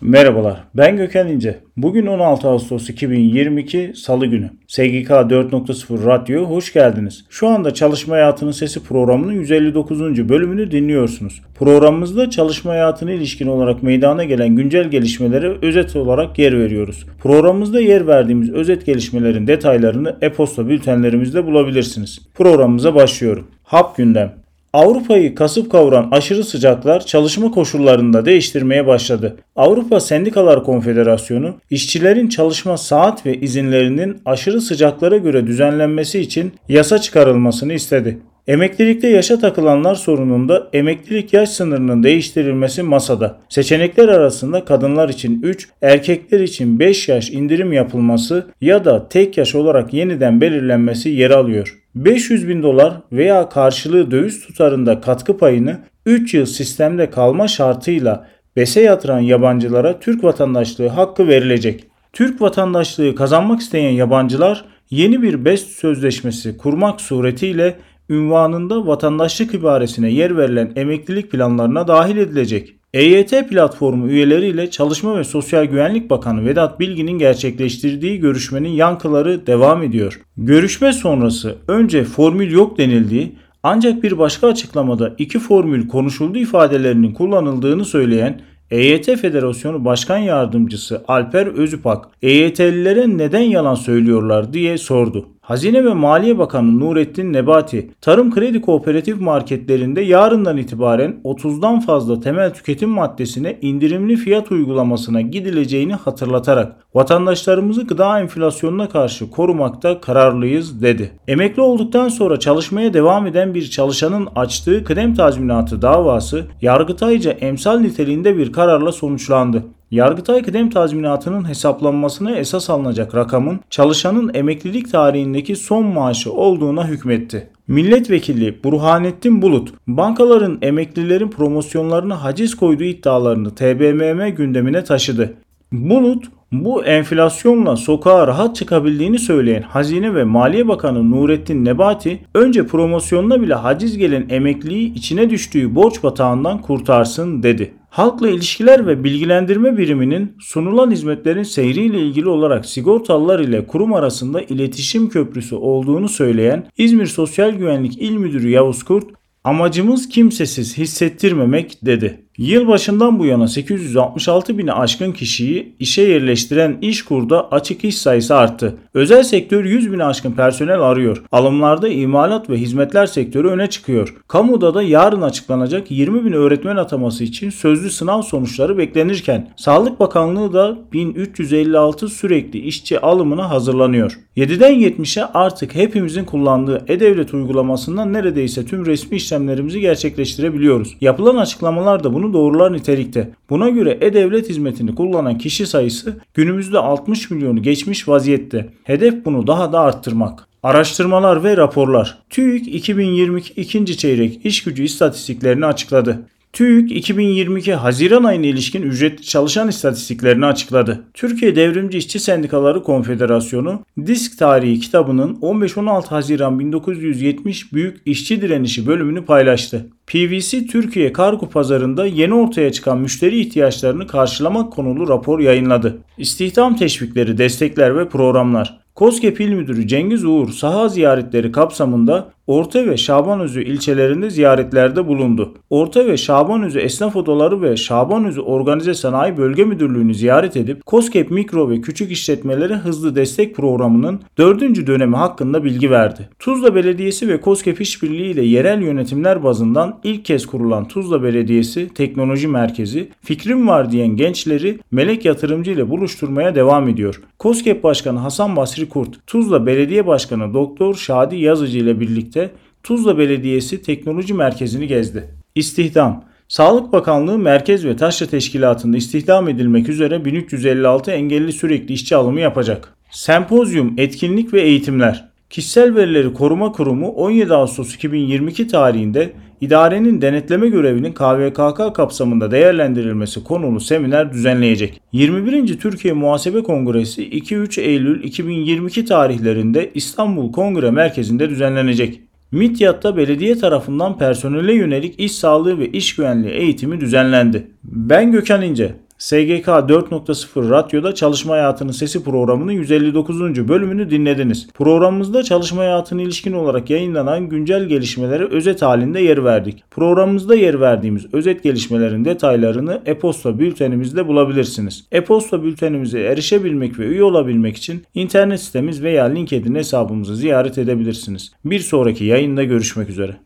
Merhabalar, ben Gökhan İnce. Bugün 16 Ağustos 2022 Salı günü. SGK 4.0 Radyo hoş geldiniz. Şu anda Çalışma Hayatının Sesi programının 159. bölümünü dinliyorsunuz. Programımızda çalışma hayatına ilişkin olarak meydana gelen güncel gelişmelere özet olarak yer veriyoruz. Programımızda yer verdiğimiz özet gelişmelerin detaylarını e-posta bültenlerimizde bulabilirsiniz. Programımıza başlıyorum. Hap gündem. Avrupa'yı kasıp kavuran aşırı sıcaklar çalışma koşullarında değiştirmeye başladı. Avrupa Sendikalar Konfederasyonu işçilerin çalışma saat ve izinlerinin aşırı sıcaklara göre düzenlenmesi için yasa çıkarılmasını istedi. Emeklilikte yaşa takılanlar sorununda emeklilik yaş sınırının değiştirilmesi masada. Seçenekler arasında kadınlar için 3, erkekler için 5 yaş indirim yapılması ya da tek yaş olarak yeniden belirlenmesi yer alıyor. 500 bin dolar veya karşılığı döviz tutarında katkı payını 3 yıl sistemde kalma şartıyla BES'e yatıran yabancılara Türk vatandaşlığı hakkı verilecek. Türk vatandaşlığı kazanmak isteyen yabancılar yeni bir BES sözleşmesi kurmak suretiyle ünvanında vatandaşlık ibaresine yer verilen emeklilik planlarına dahil edilecek. EYT platformu üyeleriyle Çalışma ve Sosyal Güvenlik Bakanı Vedat Bilgin'in gerçekleştirdiği görüşmenin yankıları devam ediyor. Görüşme sonrası önce formül yok denildiği ancak bir başka açıklamada iki formül konuşuldu ifadelerinin kullanıldığını söyleyen EYT Federasyonu Başkan Yardımcısı Alper Özüpak, EYT'lilere neden yalan söylüyorlar diye sordu. Hazine ve Maliye Bakanı Nurettin Nebati, tarım kredi kooperatif marketlerinde yarından itibaren 30'dan fazla temel tüketim maddesine indirimli fiyat uygulamasına gidileceğini hatırlatarak vatandaşlarımızı gıda enflasyonuna karşı korumakta kararlıyız dedi. Emekli olduktan sonra çalışmaya devam eden bir çalışanın açtığı kıdem tazminatı davası Yargıtayca emsal niteliğinde bir kararla sonuçlandı. Yargıtay kıdem tazminatının hesaplanmasına esas alınacak rakamın çalışanın emeklilik tarihindeki son maaşı olduğuna hükmetti. Milletvekili Burhanettin Bulut, bankaların emeklilerin promosyonlarına haciz koyduğu iddialarını TBMM gündemine taşıdı. Bulut, bu enflasyonla sokağa rahat çıkabildiğini söyleyen Hazine ve Maliye Bakanı Nurettin Nebati, önce promosyonuna bile haciz gelen emekliyi içine düştüğü borç batağından kurtarsın dedi. Halkla ilişkiler ve bilgilendirme biriminin sunulan hizmetlerin seyriyle ilgili olarak sigortalılar ile kurum arasında iletişim köprüsü olduğunu söyleyen İzmir Sosyal Güvenlik İl Müdürü Yavuz Kurt, amacımız kimsesiz hissettirmemek dedi. Yılbaşından bu yana 866 bini aşkın kişiyi işe yerleştiren İşkur'da açık iş sayısı arttı. Özel sektör 100 bini aşkın personel arıyor. Alımlarda imalat ve hizmetler sektörü öne çıkıyor. Kamuda da yarın açıklanacak 20 bin öğretmen ataması için sözlü sınav sonuçları beklenirken Sağlık Bakanlığı da 1356 sürekli işçi alımına hazırlanıyor. 7'den 70'e artık hepimizin kullandığı e-devlet uygulamasından neredeyse tüm resmi işlemlerimizi gerçekleştirebiliyoruz. Yapılan açıklamalar da bunu doğrular nitelikte. Buna göre e-devlet hizmetini kullanan kişi sayısı günümüzde 60 milyonu geçmiş vaziyette. Hedef bunu daha da arttırmak. Araştırmalar ve raporlar. TÜİK 2022 ikinci çeyrek iş gücü istatistiklerini açıkladı. TÜİK 2022 Haziran ayına ilişkin ücretli çalışan istatistiklerini açıkladı. Türkiye Devrimci İşçi Sendikaları Konfederasyonu Disk Tarihi kitabının 15-16 Haziran 1970 Büyük İşçi Direnişi bölümünü paylaştı. PVC Türkiye kargo pazarında yeni ortaya çıkan müşteri ihtiyaçlarını karşılamak konulu rapor yayınladı. İstihdam teşvikleri, destekler ve programlar. KOSGEB İl Müdürü Cengiz Uğur saha ziyaretleri kapsamında Orta ve Şabanözü ilçelerinde ziyaretlerde bulundu. Orta ve Şabanözü Esnaf Odaları ve Şabanözü Organize Sanayi Bölge Müdürlüğü'nü ziyaret edip KOSGEB Mikro ve Küçük İşletmelere Hızlı Destek Programı'nın 4. dönemi hakkında bilgi verdi. Tuzla Belediyesi ve KOSGEB İşbirliği ile yerel yönetimler bazından ilk kez kurulan Tuzla Belediyesi Teknoloji Merkezi, fikrim var diyen gençleri melek yatırımcı ile buluşturmaya devam ediyor. KOSGEB Başkanı Hasan Basri Kurt, Tuzla Belediye Başkanı Doktor Şadi Yazıcı ile birlikte Tuzla Belediyesi Teknoloji Merkezi'ni gezdi. İstihdam Sağlık Bakanlığı Merkez ve Taşra Teşkilatı'nda istihdam edilmek üzere 1356 engelli sürekli işçi alımı yapacak. Sempozyum, etkinlik ve eğitimler. Kişisel Verileri Koruma Kurumu 17 Ağustos 2022 tarihinde idarenin denetleme görevinin KVKK kapsamında değerlendirilmesi konulu seminer düzenleyecek. 21. Türkiye Muhasebe Kongresi 2-3 Eylül 2022 tarihlerinde İstanbul Kongre Merkezi'nde düzenlenecek. Midyat'ta belediye tarafından personele yönelik iş sağlığı ve iş güvenliği eğitimi düzenlendi. Ben Gökhan İnce. SGK 4.0 Radyo'da Çalışma Hayatının Sesi programının 159. bölümünü dinlediniz. Programımızda çalışma hayatına ilişkin olarak yayınlanan güncel gelişmelere özet halinde yer verdik. Programımızda yer verdiğimiz özet gelişmelerin detaylarını e-posta bültenimizde bulabilirsiniz. E-posta bültenimize erişebilmek ve üye olabilmek için internet sitemiz veya LinkedIn hesabımızı ziyaret edebilirsiniz. Bir sonraki yayında görüşmek üzere.